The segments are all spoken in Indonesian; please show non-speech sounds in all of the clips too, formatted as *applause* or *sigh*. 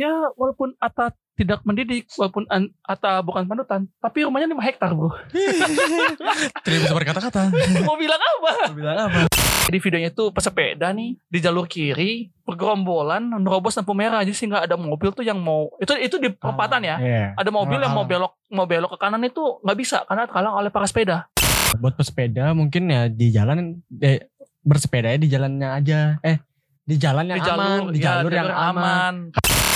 ya walaupun Ata tidak mendidik, walaupun An- Ata bukan panutan, tapi rumahnya 5 hektar bro. *laughs* Tidak bisa berkata-kata. Mau bilang apa? Mau bilang apa? Di videonya itu pesepeda nih di jalur kiri, bergerombolan nerobos lampu merah aja sih nggak ada mobil tuh yang mau itu itu di perempatan ya. Iya. Ada mobil yang mau belok mau belok ke kanan itu nggak bisa karena terhalang oleh para sepeda. Buat pesepeda mungkin ya di jalan eh, bersepeda ya di jalannya aja. Eh di jalan yang di jalur aman, di ya, jalur yang aman.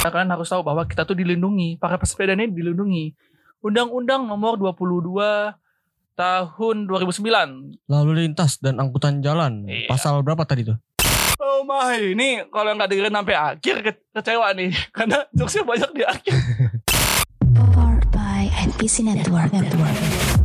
Kalian harus tahu bahwa kita tuh dilindungi, para pesepeda ini dilindungi. Undang-Undang Nomor 22 tahun 2009. Lalu lintas dan angkutan jalan. Iya. Pasal berapa tadi tuh? Oh my, ini kalau nggak dengerin sampai akhir ke- kecewa nih, *laughs* karena jokesnya banyak di akhir. Powered by NPC Network. Network.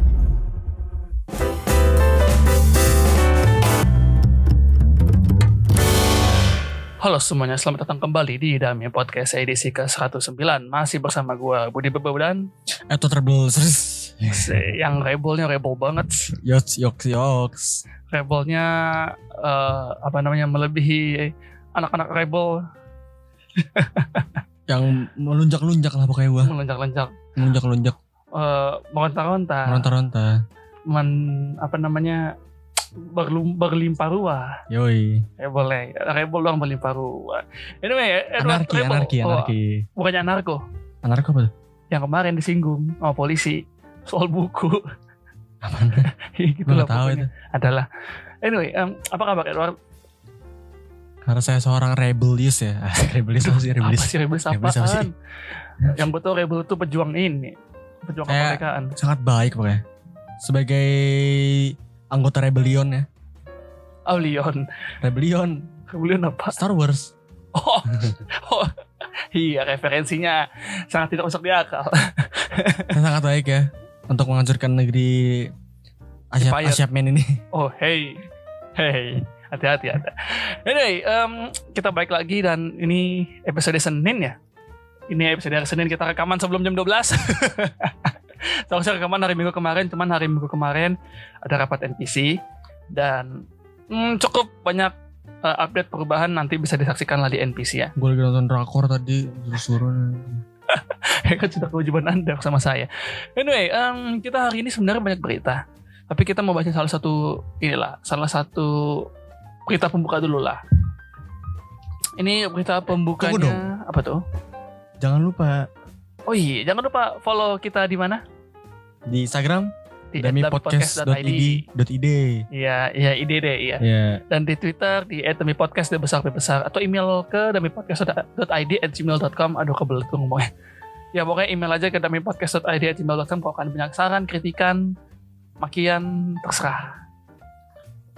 Halo semuanya, selamat datang kembali di Dami Podcast edisi ke-109. Masih bersama gue Budi Bebedan, Itu treble series. yang rebelnya rebel banget. Yoks, yoks, yoks. Rebelnya eh, apa namanya melebihi anak-anak rebel *laughs* Yang melunjak-lunjak lah pokoknya gua. melonjak-lonjak, Melunjak-lunjak. eh, meronta-ronta, Meronta-ronta. men- apa namanya berlum, berlimpah ruah. Yoi. Rebel ya, rebel doang berlimpah ruah. Anyway, Edward Anarki, Rebel. anarki, Oh, anarki. bukannya anarko. Anarki apa tuh? Yang kemarin disinggung sama polisi soal buku. Apaan? *laughs* gitu Gue tahu itu. Adalah. Anyway, em, apa kabar Edward? Karena saya seorang rebellious ya. *laughs* Rebellious apa sih? Apa Rebellious. sih rebel Rebels apa apaan? Yang betul rebel itu pejuang ini. Pejuang kemerdekaan. Sangat baik pokoknya. Sebagai anggota rebellion ya. Oh, Leon. Rebellion. Rebellion apa? Star Wars. Oh, *laughs* oh. Iya, referensinya sangat tidak masuk di akal. *laughs* Sangat baik ya. Untuk menghancurkan negeri Asia. Asia Men ini. Oh, hey. Hey. Hati-hati ada. Anyway, em, kita balik lagi dan ini episode Senin ya. Ini episode hari Senin kita rekaman sebelum jam 12. *laughs* *laughs* Seharusnya rekaman hari Minggu kemarin, cuman hari Minggu kemarin ada rapat NPC dan hmm, cukup banyak eh, update perubahan nanti bisa disaksikan lah di NPC ya. Gue lagi nonton drakor tadi. Suruh-suruh. kan sudah kewajiban anda sama saya. Anyway, em, kita hari ini sebenarnya banyak berita, tapi kita mau baca salah satu inilah, salah satu berita pembuka dulu lah. Ini berita pembukanya apa tuh? Jangan lupa Oh iya, jangan lupa follow kita di mana? di Instagram Di damipodcast.id.id. Iya, iya ide deh, iya. Ya, Dan di Twitter di @damipodcast besar besar atau email ke damipodcast.id @gmail.com. Aduh kebelet gue ngomongnya. Ya pokoknya email aja ke damipodcast.id @gmail.com kalau kalian banyak saran, kritikan, makian, terserah.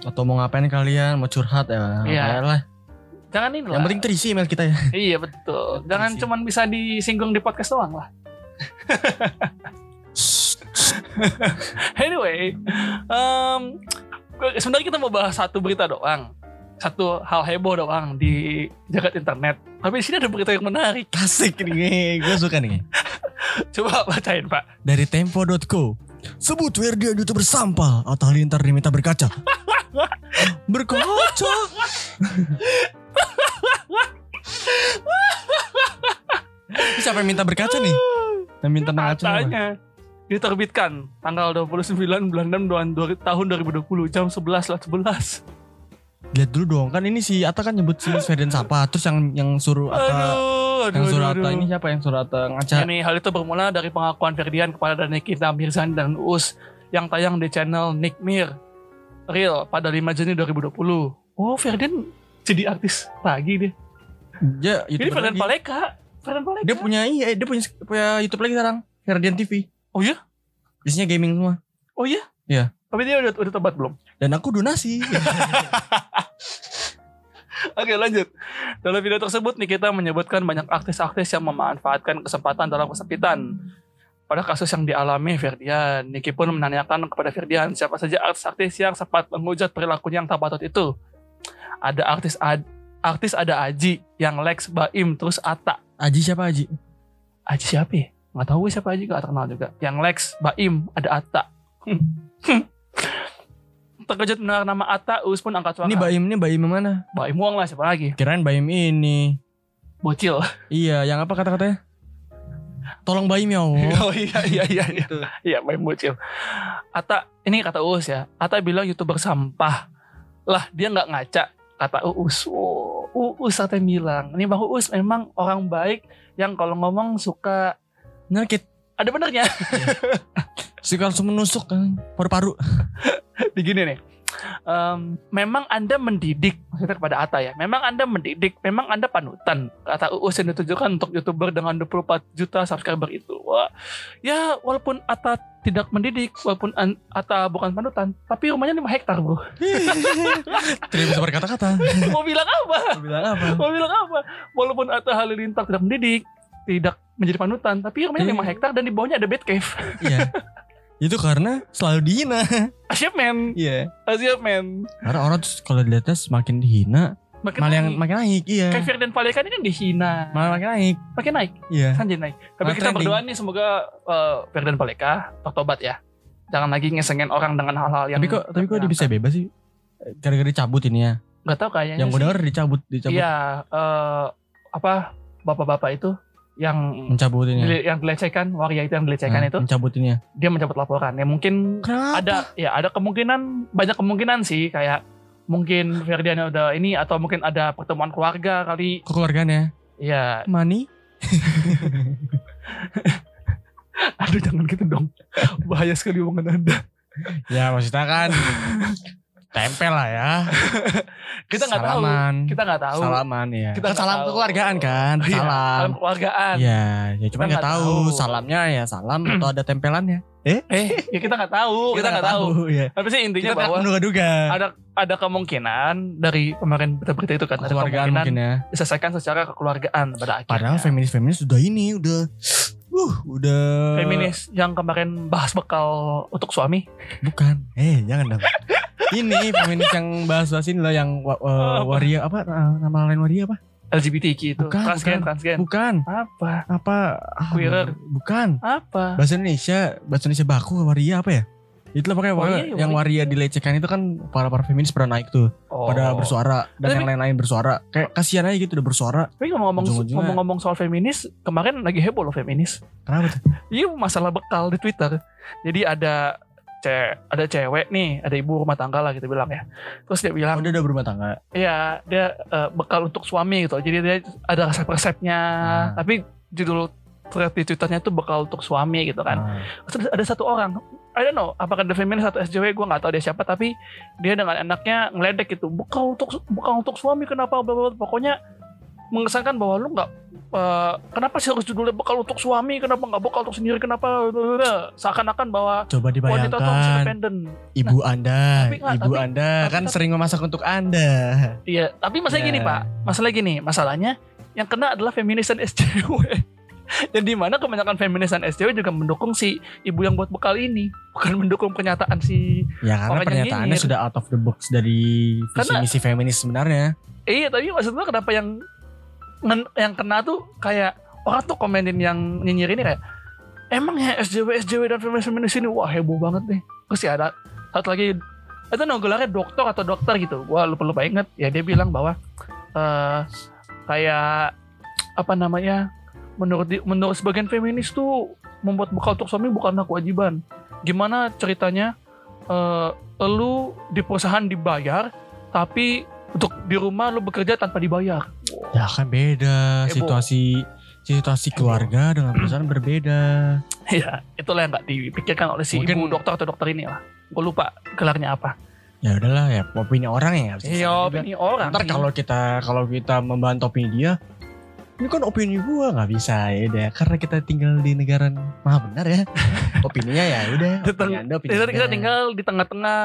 atau mau ngapain kalian? Mau curhat ya? Iya. ngapain lah. Jangan ini lah. Yang penting terisi email kita ya. *laughs* Iya betul. Jangan cuman bisa disinggung di podcast doang lah. *laughs* Anyway, em, sebenarnya kita mau bahas satu berita doang. Satu hal heboh doang di jagat internet. Tapi di sini ada berita yang menarik. *laughs* Asik nih, gue suka nih. Coba bacain Pak. Dari Tempo.co Sebut Werdian youtuber sampah Atta Halilintar diminta berkaca Berkaca Siapa yang minta berkaca nih? Yang minta berkaca siapa? Katanya diterbitkan tanggal 29 bulan 6 bulan dua- tahun 2020 jam 11 lah 11. Lihat dulu dong Kan ini si Atta kan nyebut si *laughs* Ferdian Sapa Terus yang yang suruh Atta Aduh, aduh, Yang suruh aduh, Atta aduh. ini siapa yang suruh Atta ngaca Ini hal itu bermula dari pengakuan Ferdian kepada Nikita Mirzani dan Us yang tayang di channel Nick Mir Real pada 5 Juni 2020. Oh, Ferdian jadi artis lagi dia. Dia Ini lagi. Paleka. Ferdian Paleka. Dia punya iya Dia punya, punya Youtube lagi sekarang Ferdian TV Oh iya? Isinya gaming semua Oh iya? Iya. Tapi dia udah udah tobat belum? Dan aku donasi *laughs* Oke lanjut. Dalam video tersebut Nikita menyebutkan banyak artis-artis yang memanfaatkan kesempatan dalam kesempitan. Pada kasus yang dialami Ferdian, Niki pun menanyakan kepada Ferdian siapa saja artis-artis yang sempat menghujat perilakunya yang tak patut itu. Ada artis ad, artis ada Aji, yang Lex, Baim, terus Ata. Aji siapa Aji? Aji siapa ya? Nggak tahu gue siapa Aji, gak terkenal juga. Yang Lex, Baim, ada Ata. *laughs* Terkejut mendengar nama Ata, Us pun angkat suara. Ini Baim ini Baim mana? Baim Wong lah, siapa lagi? Kirain Baim ini bocil. *laughs* Iya, yang apa kata-katanya? Tolong bayi miau. *laughs* Oh iya iya iya iya. Gitu. Iya main bocil. Ata ini kata Uus ya. Ata bilang youtuber sampah. Lah dia nggak ngaca kata Uus. Oh, Uus Ata bilang ini bang Uus memang orang baik yang kalau ngomong suka Nyakit. ada benernya. Suka langsung menusuk kan paru-paru. *laughs* Begini nih. Em, memang Anda mendidik maksudnya kepada Ata ya. Memang Anda mendidik, memang Anda panutan. Kata Uus yang ditujukan untuk YouTuber dengan 24 juta subscriber itu. Wah, ya walaupun Ata tidak mendidik, walaupun An- Ata bukan panutan, tapi rumahnya 5 hektar, Bro. *laughs* Tidak bisa berkata-kata. *laughs* Mau bilang apa? Bilang apa? Mau bilang apa? Walaupun Atta Halilintar tidak mendidik, tidak menjadi panutan, tapi rumahnya Iya. 5 hektar dan di bawahnya ada bed cave. *laughs* Iya. Itu karena selalu dihina. Asyap men, Iya. asyap men. Karena orang tuh kalau di atas semakin dihina, Makin malah yang naik. makin naik. Iya. Kayak Firdan Paleka ini kan dihina. Malah makin naik. Makin naik, Iya. kan jadi naik. Tapi Malah kita trending. berdoa nih semoga uh, Firdan Paleka tobat ya. Jangan lagi ngesengin orang dengan hal-hal yang Tapi kok tapi kok dia bisa bebas sih? Gara-gara dicabut ini ya. Gak tau kayaknya Yang gue denger dicabut, dicabut. Iya, eh, apa bapak-bapak itu yang Mencabutinnya. yang dilecehkan, waria itu yang dilecehkan Nah, itu, Mencabutinnya. dia mencabut laporan. Ya mungkin Kenapa? ada ya ada kemungkinan banyak kemungkinan sih kayak mungkin Ferdian udah ini atau mungkin ada pertemuan keluarga kali keluarganya? ya Money? *laughs* aduh jangan gitu dong *laughs* bahaya sekali omongan anda Ya maksudnya kan *laughs* tempel lah ya. *laughs* kita nggak tahu Salaman. kita nggak tahu Salaman ya. Kita Kan nggak salam tahu. kekeluargaan kan. Iya, Salam. salam keluargaan Iya, ya cuma nggak tahu. tahu. salamnya ya salam *clears throat* atau ada tempelannya. eh ya kita nggak tahu kita nggak tahu ya. tapi sih intinya Kita bahwa menduga-duga. ada ada kemungkinan dari kemarin berita-berita itu kan ada kemungkinan mungkin ya. diselesaikan secara kekeluargaan pada akhirnya Padahal feminis-feminis udah ini, udah uh, udah feminis yang kemarin bahas bekal untuk suami Bukan. Eh, jangan dong. *laughs* ini feminis yang bahas-bahas ini lah yang Apa? waria apa eh, nama lain waria apa? LGBTQ itu Bukan, transgen bukan. transgen Bukan. apa Apa? ah, Queerer. Bukan. apa Bahasa Indonesia, bahasa Indonesia baku waria apa ya? Itulah pokoknya Oh, pokoknya iya, yang waria dilecehkan itu kan para para feminis pernah naik tuh, Oh. pada bersuara dan Tapi- yang lain-lain bersuara. Kayak kasihan aja gitu udah bersuara. Tapi ngomong-ngomong ngomong-ngomong soal feminis, kemarin lagi heboh loh feminis. Kenapa tuh? Iya masalah bekal di Twitter. Jadi ada ce ada cewek nih, ada ibu rumah tangga lah gitu bilang ya. Terus dia Oh, bilang, dia udah berumah tangga. iya dia eh, bekal untuk suami gitu. Jadi dia ada resep-resepnya. Ah. Tapi judul thread di Twitternya itu bekal untuk suami gitu kan. Ah. Terus ada satu orang, I don't know, apakah ada feminis atau SJW, gue nggak tahu dia siapa, tapi dia dengan enaknya ngeledek gitu, bekal untuk bekal untuk suami kenapa, bla, bla. pokoknya mengesankan bahwa lu nggak, eh, kenapa sih harus judulnya bekal untuk suami, kenapa nggak bekal untuk sendiri, kenapa, seakan-akan bahwa Coba wanita dibayangkan independen. ibu Anda, tapi ibu tapi- Anda tapi kan tetap- sering memasak untuk Anda. Iya, tapi masalah Ya. gini pak, masalah gini, masalahnya yang kena adalah feminis dan *laughs* SJW. Dan di mana kebanyakan feminis dan SJW juga mendukung si ibu yang buat bekal ini, bukan mendukung pernyataan si Ya karena pernyataannya sudah out of the box dari visi misi feminis sebenarnya. Iya tapi maksud gue kenapa yang yang kena tuh kayak orang tuh komenin yang nyinyir ini kayak emang ya SJW SJW dan feminis feminis ini wah heboh banget nih. Terus ya ada satu lagi itu no gelarnya dokter atau dokter gitu. Gua lupa lupa inget. Ya dia bilang bahwa eh kayak apa namanya menurut menurut sebagian feminis tuh membuat bekal untuk suami bukanlah kewajiban. Gimana ceritanya eh lu di perusahaan dibayar tapi untuk di rumah lu bekerja tanpa dibayar Ya kan beda Heboh. situasi situasi keluarga dengan perusahaan berbeda. ya itulah yang nggak dipikirkan oleh si Mungkin- ibu dokter atau dokter ini lah gue lupa gelarnya apa Ya udahlah ya opini orang ya. iya disalah juga. opini orang Ntar kalau kita kalau kita membantah opini dia, ini kan opini gua nggak bisa ya udah karena kita tinggal di negara maha benar ya. *laughs* Opininya ya udah. *laughs* Opini Anda, opini kita, tinggal di tengah-tengah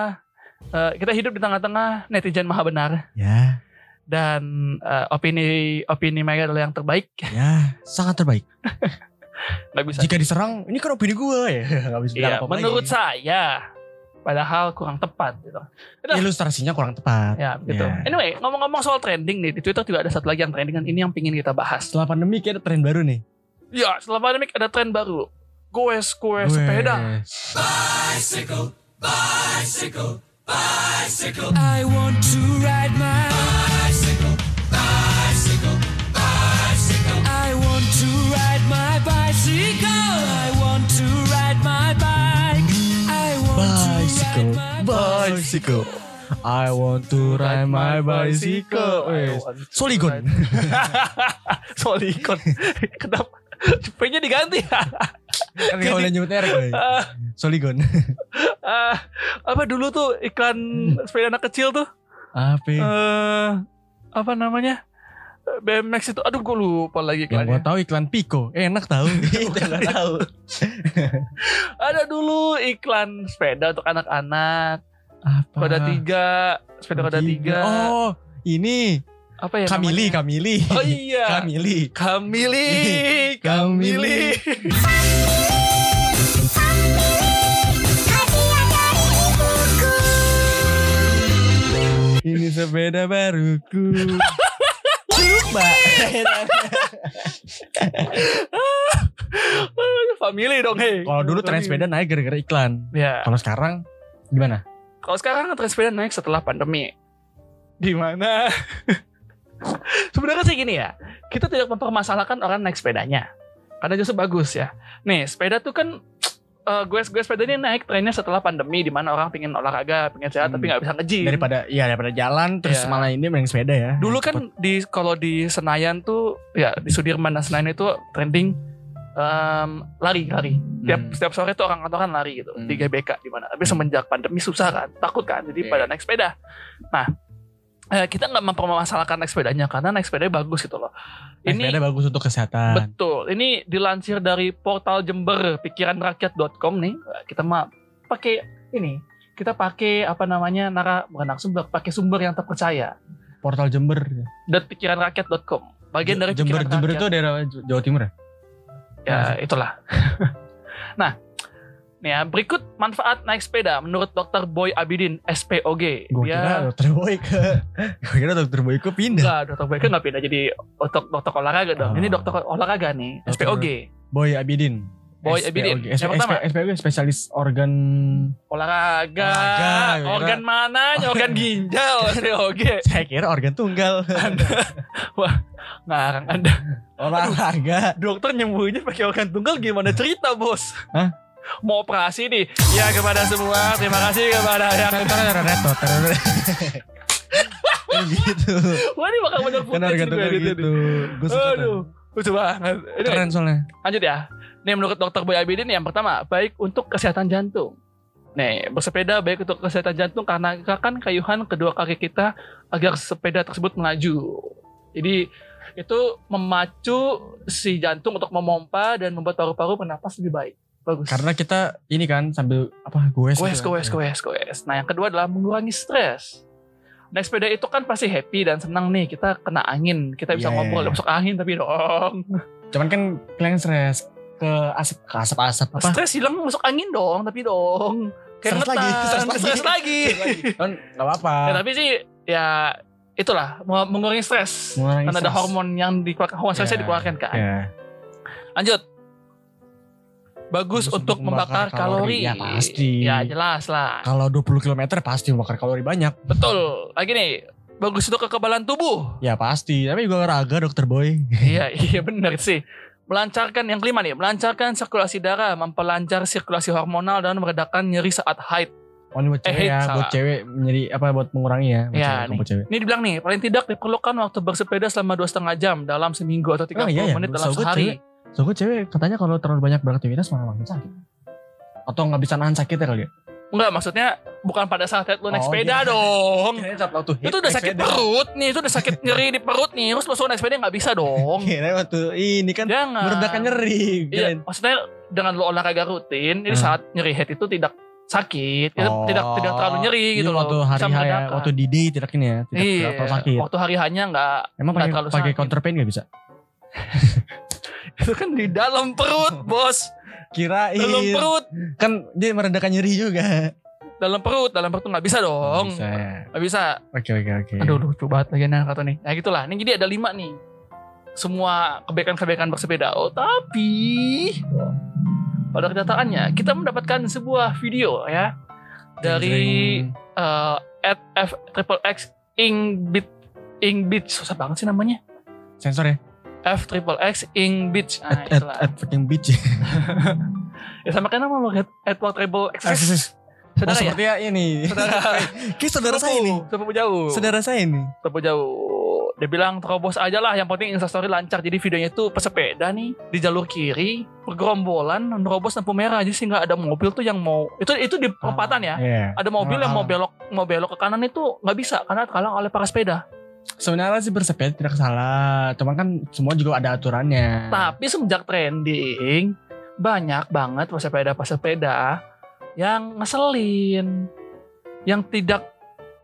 eh, kita hidup di tengah-tengah netizen maha benar Ya, dan eh, opini opini mereka adalah yang terbaik *laughs* ya sangat terbaik. *laughs* nggak bisa Jika diserang, ini kan opini gua ya *laughs* nggak bisa bilang Iya, menurut lagi. saya padahal kurang tepat gitu. ilustrasinya kurang tepat. Ya, gitu. Ya. Anyway, ngomong-ngomong soal trending nih, di Twitter juga ada satu lagi yang trending dan ini yang pingin kita bahas. Setelah pandemi kayak ada tren baru nih. Ya, setelah pandemik ada tren baru. Goes, goes, sepeda. I want to ride my bicycle. I want to ride my bicycle. Weh, Soligon. Soligon. Kenapa? P-nya diganti. Kan boleh nyebut merek. Ah, Soligon. ah, apa dulu tuh iklan sepeda anak kecil tuh? Apa? eh apa namanya? BMX itu. Aduh gue lupa lagi Yang gua iklannya. tahu iklan Pico. Enak tahu. *laughs* Itu yang gak tahu. *laughs* Ada dulu iklan sepeda untuk anak-anak. Apa? Roda tiga. Sepeda roda tiga. Oh, ini Apa ya Kamili, namanya? Kamili. Oh iya. Kamili. Kamili. *laughs* Kamili. Ini sepeda baruku. Lupa. Family dong hei. Kalau dulu tren sepeda naik gara-gara iklan. Ya. Kalau sekarang gimana? Kalau sekarang tren sepeda naik setelah pandemi. Di mana? *laughs* Sebenarnya sih gini ya, kita tidak mempermasalahkan orang naik sepedanya. Karena justru bagus ya. Nih, sepeda tuh kan eh, gue gue sepeda ini naik trennya setelah pandemi di mana orang pengen olahraga, pengen sehat Hmm. tapi nggak bisa nge-gym. Daripada ya daripada jalan terus Iya. malah ini mending sepeda ya. Dulu kan di kalau di Senayan tuh ya di Sudirman dan Senayan itu trending em, lari lari. Tiap Hmm. setiap sore tuh orang kantoran lari gitu Hmm. di GBK di mana. Tapi semenjak pandemi susah kan, takut kan, jadi Iya. pada naik sepeda. Nah, eh, kita nggak mempermasalahkan naik sepedanya karena naik sepeda bagus gitu loh. Naik Ini sepeda bagus untuk kesehatan. betul. Ini dilansir dari portal Jember pikiranrakyat.com nih. Kita mah pakai ini. Kita pakai apa namanya nara bukan narasumber, pakai sumber yang terpercaya. Portal Jember. Dan pikiranrakyat.com. Bagian dari Jember Jember rakyat. itu daerah Jawa Timur ya? ya itulah. *laughs* nah, ya, berikut manfaat naik sepeda menurut Dr. Boy Abidin SPOG. Gue kira dokter boy ke *laughs* Gue kira dokter boy ke pindah enggak, Dr. Boy kan nggak pindah jadi dokter dokter olahraga dong. Oh. Ini dokter olahraga nih, Dokter- SPOG. Boy Abidin Boy SPOG. Abidin. Yang pertama. SPOG spesialis organ Olahraga, Olahraga, organ mana? Organ *laughs* ginjal, SPOG. Saya kira organ tunggal *laughs* Ngarang Anda. Olahraga Dokter nyembuhinnya pakai organ tunggal gimana cerita, Bos? Hah? Mau operasi nih. Ya kepada semua, terima kasih kepada yang Reto gitu Wah ini bakal banyak Kan footage edit gitu ini. Gue suka. Aduh, lucu banget. Ini Keren soalnya lanjut ya. Nih menurut dokter Boy Abidin yang pertama, baik untuk kesehatan jantung. Nih, bersepeda baik untuk kesehatan jantung karena gerakan kayuhan kedua kaki kita agar sepeda tersebut melaju. Jadi itu memacu si jantung untuk memompa dan membuat paru-paru bernapas lebih baik. Bagus. Karena kita ini kan sambil apa gue Goes, goes, goes, goes. Nah yang kedua adalah mengurangi stres. Naik sepeda itu kan pasti happy dan senang nih. Kita kena angin, kita bisa Iya, ngobrol, iya. masuk angin tapi dong. *laughs* Cuman kan kalian stres ke asap ke asap asap apa Stres hilang masuk angin dong, tapi dong. Stres lagi, *laughs* stres lagi. stres lagi. kan nggak apa-apa ya, tapi sih ya itulah mengurangi stres. Mengurangi Karena ada hormon yang dikeluarkan, hormon stresnya Ya, dikeluarkan kan. ya. Lanjut. Bagus Bagus untuk, untuk membakar, membakar kalori. kalori. Ya, pasti. Ya jelas lah. kalau 20 km pasti membakar kalori banyak Betul. Lagi nih. Bagus untuk kekebalan tubuh. ya pasti tapi juga olahraga dokter boy *laughs* iya, iya benar sih. Melancarkan yang kelima nih, melancarkan sirkulasi darah, memperlancar sirkulasi hormonal dan meredakan nyeri saat haid. oh ini buat Eh, cewek ya salah. buat cewek menjadi apa buat mengurangi ya buat Ya, cewek, nih. buat cewek Ini dibilang nih, paling tidak diperlukan waktu bersepeda selama dua setengah jam dalam seminggu atau 30 Oh, iya ya, menit dalam setahu gue sehari. so gue cewek katanya kalau terlalu banyak beraktivitas malah makin sakit atau nggak bisa nahan sakitnya kali ya Enggak, maksudnya bukan pada saat lu naik Oh, sepeda iya. dong. Itu udah sakit sepeda. perut nih, itu udah sakit *laughs* nyeri di perut nih. Terus suruh naik sepeda nggak bisa dong. Kirain waktu ini kan Jangan. meredakan nyeri Iya, maksudnya dengan lu olahraga rutin, jadi Hmm. saat nyeri head itu tidak sakit, itu Oh. tidak tidak terlalu nyeri Jadi gitu loh. waktu Bisa hari H ya waktu di day tidak ini ya tidak, iya, tidak terlalu sakit waktu hari hanya nggak emang pakai terlalu pakai counter pain nggak bisa *laughs* itu kan di dalam perut, *laughs* bos. kirain Dalam perut, kan dia meredakan nyeri juga dalam perut, dalam perut nggak bisa dong. bisa ya Nggak bisa. oke oke oke Aduh, lucu banget lagi nih kata nih. Nah gitulah. Ini jadi ada lima nih. Semua kebaikan-kebaikan bersepeda. Oh tapi pada kenyataannya kita mendapatkan sebuah video ya dari eh, at f triple x ing bit ing beach susah banget sih namanya sensor ya f triple x ing beach nah, at, at, itulah. at fucking beach *laughs* ya sama kayak nama lo at, at triple x Akses. Oh, Saudara ya? seperti ya ini. Saudara. *laughs* Kayak saudara saya ini. Sepupu jauh. Saudara saya ini. Sepupu jauh. Dia bilang terobos aja lah. Yang penting instastory lancar. Jadi videonya itu pesepeda nih di jalur kiri, pergerombolan nerobos lampu merah. Jadi sih nggak ada mobil tuh yang mau. Itu itu di perempatan ya. Iya. Ada mobil yang mau belok mau belok ke kanan itu nggak bisa karena terhalang oleh para sepeda. Sebenarnya sih bersepeda tidak salah. Cuman kan semua juga ada aturannya. Tapi semenjak trending banyak banget pesepeda-pesepeda yang ngeselin, yang tidak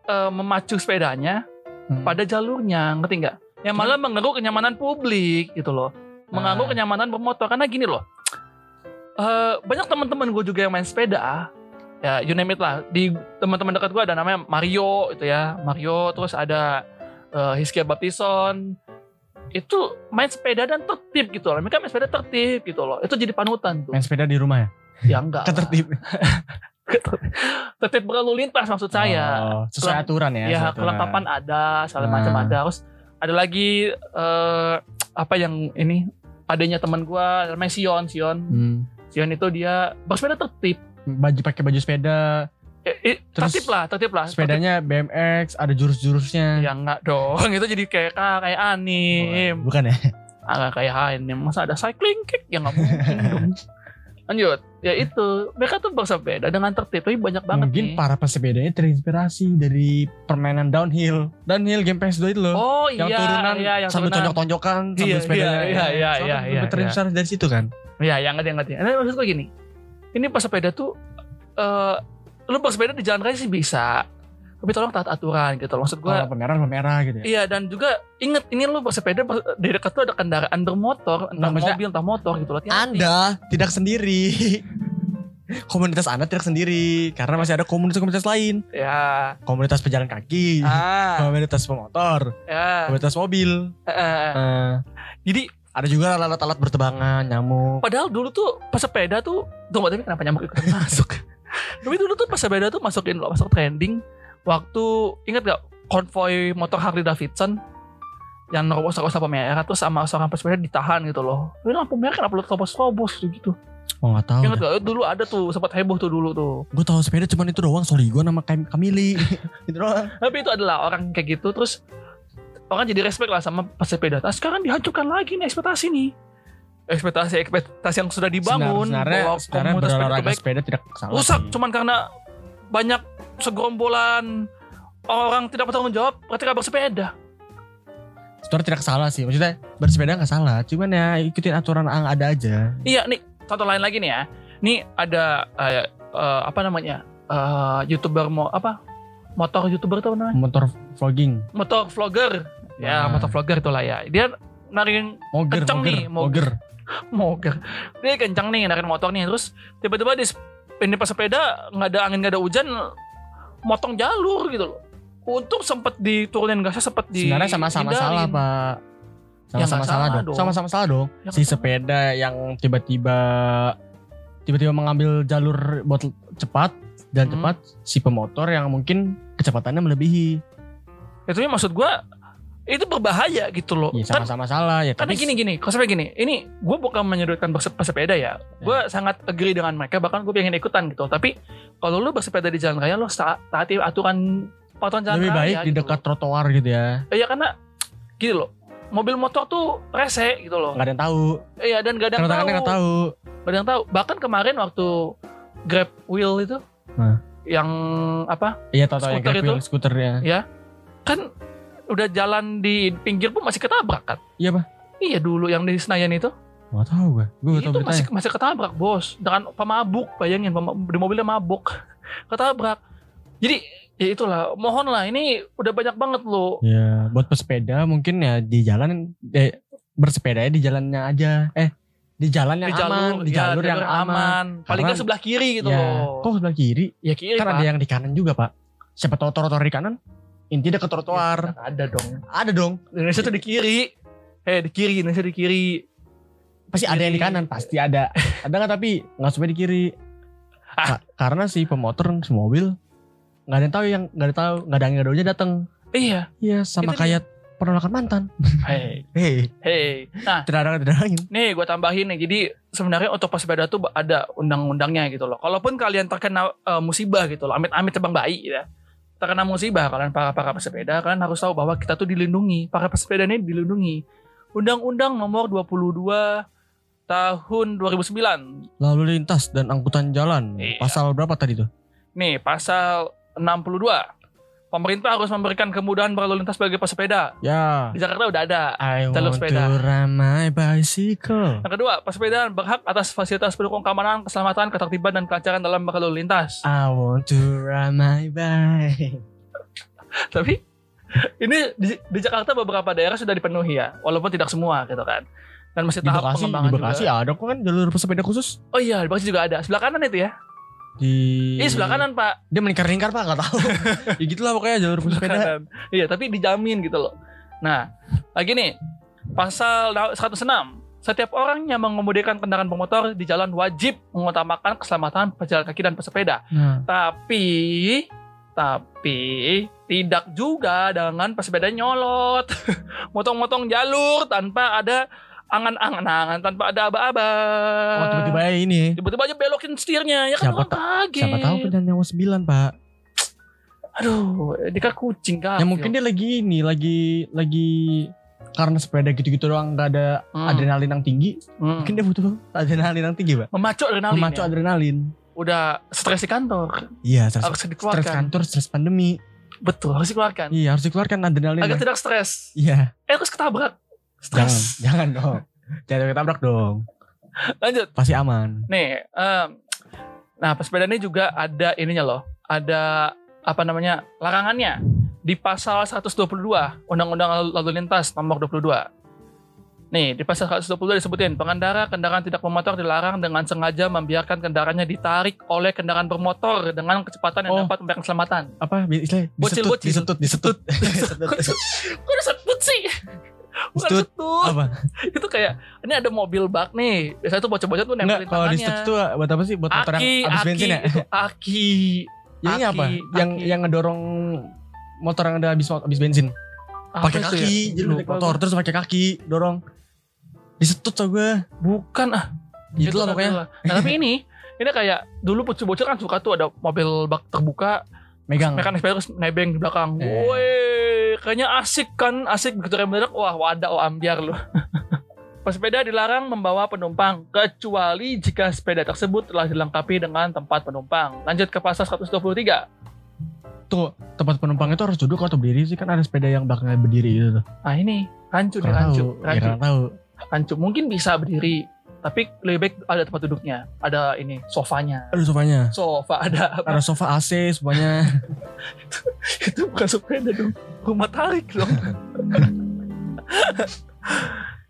eh, memacu sepedanya Hmm. pada jalurnya, ngerti nggak? Yang malah mengganggu kenyamanan publik gitu loh, mengganggu Ah. kenyamanan bermotor karena gini loh. eh, banyak teman-teman gue juga yang main sepeda, ya you name it lah. Di teman-teman dekat gue ada namanya Mario itu ya, Mario terus ada eh, Hizkia Baptison itu main sepeda dan tertib gitu loh. Mereka main sepeda tertib gitu loh. Itu jadi panutan tuh. Main sepeda di rumah ya? Ya enggak. Kan tertib. *laughs* tertib berlalu lintas maksud saya. Oh, sesuai aturan ya. ya aturan. kelengkapan ada segala Nah. macam ada terus ada lagi eh apa yang ini adanya teman gua namanya Sion Sion Hmm. Sion itu dia bersepeda tertib Baju pakai baju sepeda. Eh, eh, Terus tertib lah tertib lah Sepedanya BMX, ada jurus-jurusnya. Ya enggak dong itu jadi kayak ah, kayak anim Bukan ya? ah, kayak anim masa ada cycling kick ya nggak mungkin dong *laughs* lanjut ya itu mereka tuh bersepeda dengan tertib tapi banyak banget Mungkin nih para pesepedanya terinspirasi dari permainan downhill. Downhill game PS2 itu loh. oh yang iya turunan iya yang sambil turunan. tonjok-tonjokan sambil Iya, sepedanya. iya, iya, iya, iya, lebih iya, terinspirasi dari situ kan. Ya, yang ngerti, yang ngerti. Nah, maksud gue gini, ini pesepeda tuh, eh lu bersepeda di jalan raya sih bisa, tapi tolong taat aturan gitu. Maksud gue, Kalau pemerah pemerah gitu ya. iya dan juga inget ini lu bersepeda ber- di dekat tuh ada kendaraan bermotor, entah Nah, maksudnya- mobil, entah motor gitu loh. Anda tidak sendiri. *laughs* komunitas Anda tidak sendiri karena masih ada komunitas-komunitas lain. Ya, Komunitas pejalan kaki, ah, *laughs* komunitas pemotor, ya. komunitas mobil. eh. Eh, Jadi ada juga alat-alat bertebangan, nyamuk. padahal dulu tuh pesepeda tuh, tunggu tapi kenapa nyamuk ikutan masuk? *laughs* tapi dulu tuh pesepeda tuh masukin masuk trending. Waktu ingat gak konvoy motor Harley Davidson yang nerobos nerobos lampu merah terus sama seorang pesepeda ditahan gitu loh. Ini lampu merah kenapa lu terobos-terobos gitu gitu. Oh nggak tahu. Ingat gak? Dulu ada tuh sempat heboh tuh dulu tuh. Gue tahu sepeda cuman itu doang. Sorry gue nama Kam- Kamili. *laughs* itu doang. Tapi itu adalah orang kayak gitu terus orang jadi respect lah sama pesepeda. Nah, sekarang dihancurkan lagi nih ekspektasi nih. Ekspektasi ekspektasi yang sudah dibangun sebenarnya, bahwa sebenarnya komunitas berolahraga baik sepeda tidak salah. rusak sih. cuman karena banyak segerombolan orang tidak bertanggung jawab ketika bersepeda. Sebenarnya tidak salah sih. Maksudnya bersepeda nggak salah. Cuman ya ikutin aturan yang ada aja. Iya nih contoh lain lagi nih ya. Nih ada eh, eh, apa namanya eh, youtuber mau apa motor youtuber apa namanya Motor vlogging. motor vlogger ya Nah. motor vlogger itulah ya dia narik Moger, Kenceng moger, nih, moger. moger. *laughs* moger dia kencang nih narik motor nih terus tiba-tiba di ini pas sepeda nggak ada angin nggak ada hujan motong jalur gitu loh untung sempet diturunin gasnya sempet di Sebenarnya sama-sama salah pak. Ya, Sama-sama nggak salah, salah dong. Sama-sama salah dong. Ya, si sepeda yang tiba-tiba tiba-tiba mengambil jalur buat cepat dan Hmm. cepat si pemotor yang mungkin kecepatannya melebihi. itu ya maksud gua itu berbahaya gitu loh Ya kan sama-sama salah ya. karena tapi- gini gini konsepnya gini ini gue bukan menyudutkan berse- pesepeda ya gue sangat agree dengan mereka bahkan gue pengen ikutan gitu tapi kalau lu bersepeda di jalan raya lu taati aturan peraturan jalan lebih raya baik di gitu dekat loh. trotoar gitu ya. iya karena gini loh mobil motor tuh rese gitu loh Nggak ada yang tahu. iya dan gak ada yang tahu gak ada yang tahu bahkan kemarin waktu grab wheel itu Hah. yang apa Iya tahu tahu yang Skuter grab wheel, itu? skuternya. kan udah jalan di pinggir pun masih ketabrak kan Iya pak. iya dulu yang di Senayan itu Nggak tahu gue. Gue itu tahu masih masih ketabrak bos dengan pemabuk bayangin di mobilnya mabuk *laughs* ketabrak jadi ya itulah mohon lah ini udah banyak banget loh Ya buat pesepeda mungkin ya di jalan eh, bersepeda ya di jalannya aja. Eh di jalan yang di jalur aman, di ya, jalur yang aman. paling nggak sebelah kiri gitu ya. loh Kok sebelah kiri? ya kiri kan Pak. ada yang di kanan juga pak. Siapa tahu trotoar di kanan? Inti dekat trotoar. ada dong Ada dong. Indonesia tuh di kiri eh di kiri Indonesia di kiri Pasti ada yang di Kiri. kanan. Pasti ada. ada nggak tapi nggak sampai di kiri. Ah. Ka- karena si pemotor si mobil nggak ada yang tahu yang nggak ada tahu nggak ada nggak ada datang. iya Iya sama Itu kayak penolakan mantan. Hei, Hei, hei. Nah, tidak ada tidak angin. nih gue tambahin nih. Jadi sebenarnya untuk pesepeda tuh ada undang-undangnya gitu loh. Kalaupun kalian terkena eh, musibah gitu loh, amit-amit terbang bayi ya. Terkena musibah kalian para para pesepeda, kalian harus tahu bahwa kita tuh dilindungi. Para pesepeda ini dilindungi. Undang-Undang nomor 22 tahun 2009 Lalu lintas dan angkutan jalan. Iya. Pasal berapa tadi tuh? Nih, pasal 62. Pemerintah harus memberikan kemudahan berlalu lintas bagi pesepeda. Ya. Di Jakarta udah ada. I Jalur want sepeda. to ride my bicycle. Yang kedua, pesepeda berhak atas fasilitas pendukung keamanan, keselamatan, ketertiban, dan kelancaran dalam berlalu lintas. I want to ride my bike. *laughs* Tapi ini di, di Jakarta beberapa daerah sudah dipenuhi ya, walaupun tidak semua gitu kan. Dan masih Di tahap Bekasi, pengembangan di Bekasi juga. ada kok kan jalur pesepeda khusus. Oh iya, di Bekasi juga ada. Sebelah kanan itu ya? Di Iya, sebelah kanan Pak. Dia melingkar-lingkar Pak, nggak tahu. *laughs* ya gitulah pokoknya jalur pesepeda. Iya, tapi dijamin gitu loh. Nah, lagi nih, pasal 106. Setiap orang yang mengemudikan kendaraan bermotor di jalan wajib mengutamakan keselamatan pejalan kaki dan pesepeda. Nah, Tapi, tapi tidak juga dengan pesepeda nyolot, *laughs* motong-motong jalur tanpa ada angan-angan, tanpa ada aba-aba. oh, tiba-tiba ya ini. Tiba-tiba aja belokin setirnya, ya kan Siapa orang kaget. Siapa tahu kan nyawa 9, Pak. Aduh, dia kan kucing kan. Ya mungkin dia lagi ini, lagi lagi karena sepeda gitu-gitu doang nggak ada Hmm. adrenalin yang tinggi, Hmm. mungkin dia butuh adrenalin yang tinggi, Pak. memacu adrenalin. Memacu ya. adrenalin. Udah stres di kantor, Iya, stres, harus stres dikeluarkan. kantor, stres pandemi. Betul, harus dikeluarkan. Iya, harus dikeluarkan adrenalin. Agar tidak stres. Iya, Eh, harus ketabrak. Jangan, Stres. jangan dong. Jangan ketabrak dong. Lanjut. Pasti aman. Nih, em, nah pesepeda ini juga ada ininya loh. Ada apa namanya larangannya di pasal 122 Undang-Undang Lalu, Lintas nomor 22. Nih, di pasal 122 disebutin pengendara kendaraan tidak bermotor dilarang dengan sengaja membiarkan kendaraannya ditarik oleh kendaraan bermotor dengan kecepatan yang Oh. dapat membahayakan keselamatan. Apa istilahnya? Bocil, Disetut, bocil. disetut, disetut. Disetut. *laughs* Kok udah setut sih? Bukan Setut. Apa? *laughs* Itu kayak ini ada mobil bak nih. Biasanya tuh bocah-bocah tuh nempelin kalau tangannya. disetut tuh buat apa sih? Buat motor aki, yang habis aki, bensin ya? itu aki. Ya ini apa? aki, Yang aki. yang ngedorong motor yang udah habis habis bensin. Pakai kaki, ya? jadi naik motor terus pakai kaki dorong. Disetut so gue. Bukan ah. Gitu Itu lah pokoknya. Nah, tapi ini ini kayak dulu bocil-bocil kan suka tuh ada mobil bak terbuka, Megang. mekanik terus nebeng di belakang. Eh. Woi, kayaknya asik kan, asik begitu rem mendadak, wah wadah oh ambiar lu. *laughs* Pesepeda dilarang membawa penumpang kecuali jika sepeda tersebut telah dilengkapi dengan tempat penumpang. Lanjut ke pasal 123. Tuh, tempat penumpang itu harus duduk atau berdiri sih kan ada sepeda yang belakangnya berdiri gitu tuh. Nah ini rancu nih rancu, tahu. Ya, rancu, kurang tahu. rancu. Mungkin bisa berdiri, tapi lebih baik ada tempat duduknya, ada ini sofanya. Ada sofanya. Sofa ada apa? Ada sofa AC semuanya. *laughs* itu bukan sepeda dong rumah tarik dong *laughs*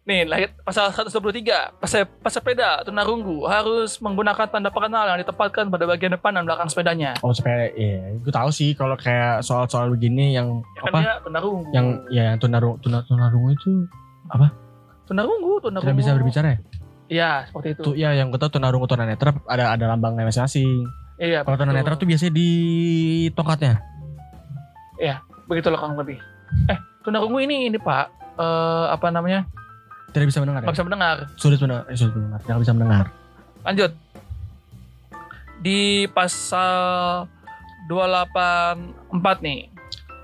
Nih, lahir pasal 123. Pese, pesepeda tunarunggu harus menggunakan tanda pengenal yang ditempatkan pada bagian depan dan belakang sepedanya. Oh sepeda, iya. Gue tahu sih kalau kayak soal-soal begini yang Ya kan apa? dia tunarunggu. Yang ya yang tunarung tunar tunarungu itu tunarunggu, tunarunggu. tidak bisa berbicara ya? Iya, seperti itu. Tuh ya yang gue tahu tunarungu tunanetra ada ada lambangnya masing-masing. Iya, Kalau tunanetra tuh biasanya di tongkatnya. begitulah kurang lebih. Eh, tunarunggu ini ini Pak, eh apa namanya? Tidak bisa mendengar. Nggak Ya? bisa mendengar. Sulit mendengar. Eh, sulit mendengar. Tidak bisa mendengar. Lanjut. Di pasal 284 nih.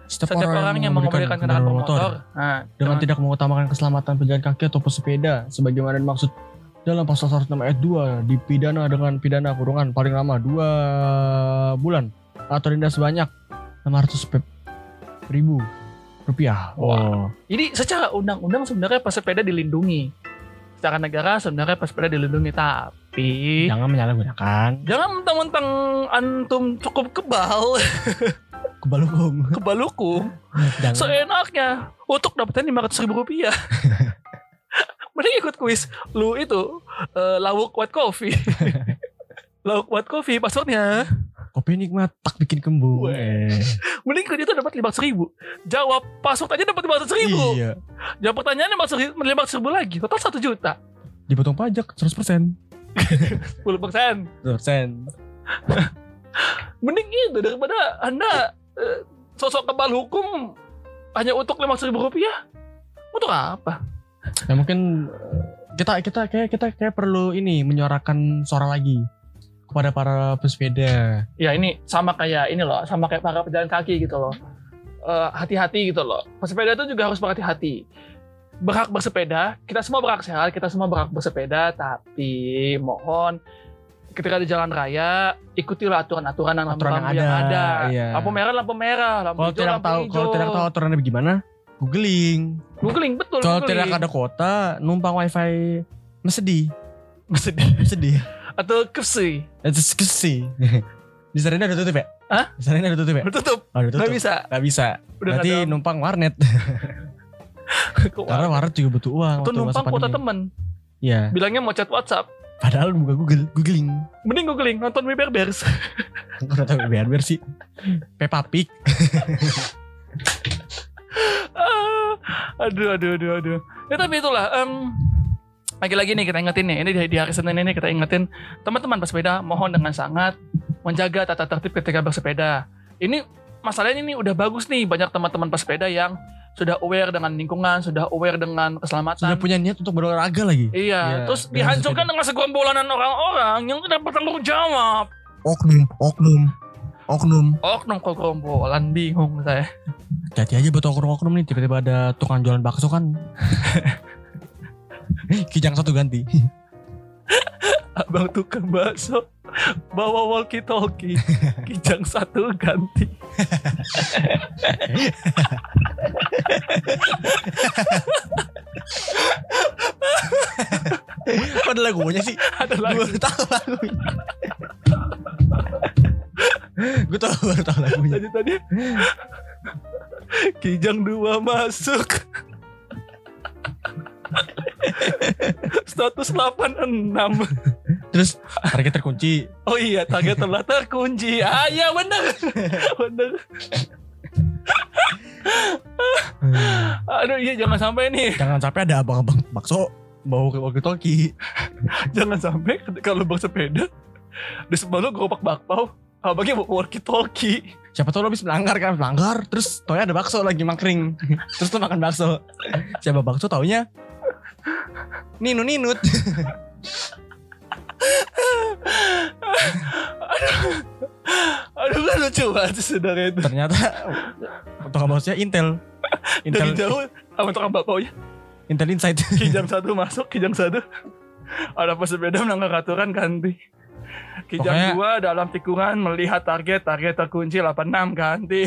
Setiap, Setiap orang yang mengemudikan kendaraan bermotor, nah, dengan jangan- tidak mengutamakan keselamatan pejalan kaki atau pesepeda sebagaimana dimaksud dalam pasal 106 ayat 2 dipidana dengan pidana kurungan paling lama 2 bulan atau denda sebanyak 600 pe- ribu rupiah. Wah. Oh. Jadi secara undang-undang sebenarnya pesepeda dilindungi. Secara negara sebenarnya pesepeda dilindungi, tapi Jangan menyalahgunakan jangan mentang-mentang antum cukup kebal, *laughs* kebal hukum. kebal hukum, Jangan. seenaknya untuk dapetin 500 ribu rupiah. *laughs* Mending ikut kuis lu itu eh, lawuk white *laughs* coffee. lawuk white coffee passwordnya. Kopi nikmat tak bikin kembung. Weh. Eh. Mending ikut itu dapat 500 ribu. Jawab password aja dapat 500 ribu. Iya. Jawab pertanyaannya 500 ribu lagi. Total 1 juta. Dipotong pajak 100%. 10 persen. *laughs* 100%. *laughs* Mending itu daripada anda eh, sosok kebal hukum hanya untuk 500 ribu rupiah. Untuk apa? Ya mungkin eh, kita kita kayak kita kayak perlu ini menyuarakan suara lagi kepada para pesepeda. Ya ini sama kayak ini loh, sama kayak para pejalan kaki gitu loh. Eh, hati-hati gitu loh. Pesepeda itu juga harus berhati-hati. Berhak bersepeda, kita semua berhak sehat, kita semua berhak bersepeda, tapi mohon ketika di jalan raya ikutilah aturan-aturan dan Aturan yang yang ada, ada. iya. Lampu merah, lampu merah, lampu Kalau hijau, tidak lampu tahu hijau. kalau tidak tahu aturannya bagaimana, googling. Googling betul. Kalau tidak ada kuota, numpang wifi sedih, Sedih. *laughs* sedih. atau kesi Itu sih. *laughs* Di sana ada tutup ya? Hah? Di sana ada tutup ya? tutup, Oh, ada tutup. nggak bisa. Nggak bisa. Udah Berarti ada numpang warnet. *laughs* Karena warnet juga butuh uang. Masa numpang kuota temen. Iya. Bilangnya mau chat WhatsApp. Padahal buka Google, googling. Mending googling nonton We Bear Bears. Tahu biar biar sih. Peppa Pig. Aduh, aduh, aduh, aduh. Ya tapi itulah. em, lagi-lagi nih kita ingetin nih. Ini di, di hari Senin ini kita ingetin teman-teman pesepeda mohon dengan sangat menjaga tata tertib ketika bersepeda. Ini masalahnya ini udah bagus nih banyak teman-teman pesepeda yang sudah aware dengan lingkungan, sudah aware dengan keselamatan. Sudah punya niat untuk berolahraga lagi. Iya, Iya, terus dihancurkan sepeda. dengan segerombolanan orang-orang yang tidak bertanggung jawab. Oknum, oknum, oknum. Oknum kok gerombolan bingung saya. Hati aja buat oknum-oknum nih. Tiba-tiba ada tukang jualan bakso kan. *laughs* Kijang satu ganti. *laughs* Abang tukang bakso bawa walkie talkie *laughs* kijang satu ganti. Kok ada lagunya sih? Ada Gue lagi. baru tahu lagunya. Gue tahu baru tahu lagunya. Tadi tadi kijang dua masuk. 186 Terus target terkunci. Oh iya target telah terkunci Ah iya bener Bener Aduh iya jangan sampai nih Jangan sampai ada abang-abang bakso bawa ke walkie-talkie. Jangan sampai kalau bersepeda Di sebelah lu gerobak bakpao Abangnya bawa walkie talkie Siapa tahu lo habis melanggar kan melanggar terus taunya ada bakso lagi mangkring. *laughs* terus lo makan bakso. Siapa bakso taunya Ninu ninut. *laughs* Aduh kan lucu banget sih saudara itu Ternyata tukang baksonya Intel. Dari Intel jauh sama tukang bakpao Intel Insight. Kijang satu masuk Kijang satu Ada pesepeda melanggar aturan ganti Kijang Pokoknya- dua dalam tikungan melihat target Target terkunci 86 ganti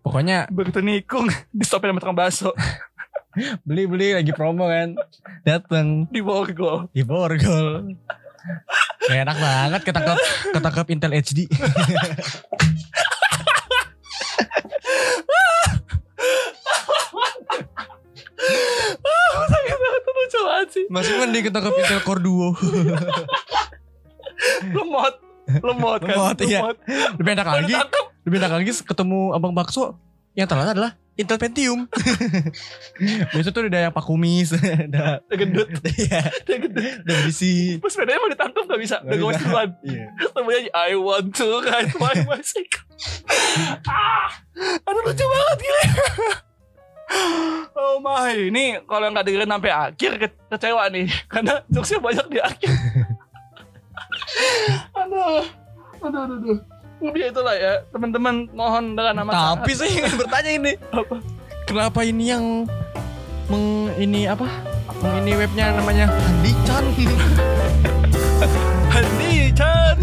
Pokoknya *laughs* Begitu nikung di stopin sama tukang bakso *laughs* beli-beli lagi promo kan. Dateng di Borgol. di Borgol. Enak banget ketangkep ketangkep Intel HD. Masih mending ketangkep Intel Core Duo. *laughs* *laughs* Lemot. Lemot kan. Lemot, iya. Lemot. Lebih enak lagi, lebih enak lagi ketemu abang bakso yang ternyata adalah Intel Pentium. *laughs* Biasa tuh ada yang pak kumis, *laughs* ada Dia gendut. iya, Dia gendut. ada berisi. Pas sepedanya mau ditangkap gak bisa. Udah bisa. duluan. Iya. Temennya I want to ride my bicycle. ah, aduh lucu banget gila. Oh my, ini kalau nggak dengerin sampai akhir ke- kecewa nih, karena jokesnya banyak di akhir aduh, aduh, aduh, aduh. Udah ya itulah ya, teman-teman mohon dengan nama Tapi saya ingin bertanya ini. Apa? Kenapa ini yang meng ini apa? Meng ini webnya namanya Handi Chan. *laughs* Handi Chan.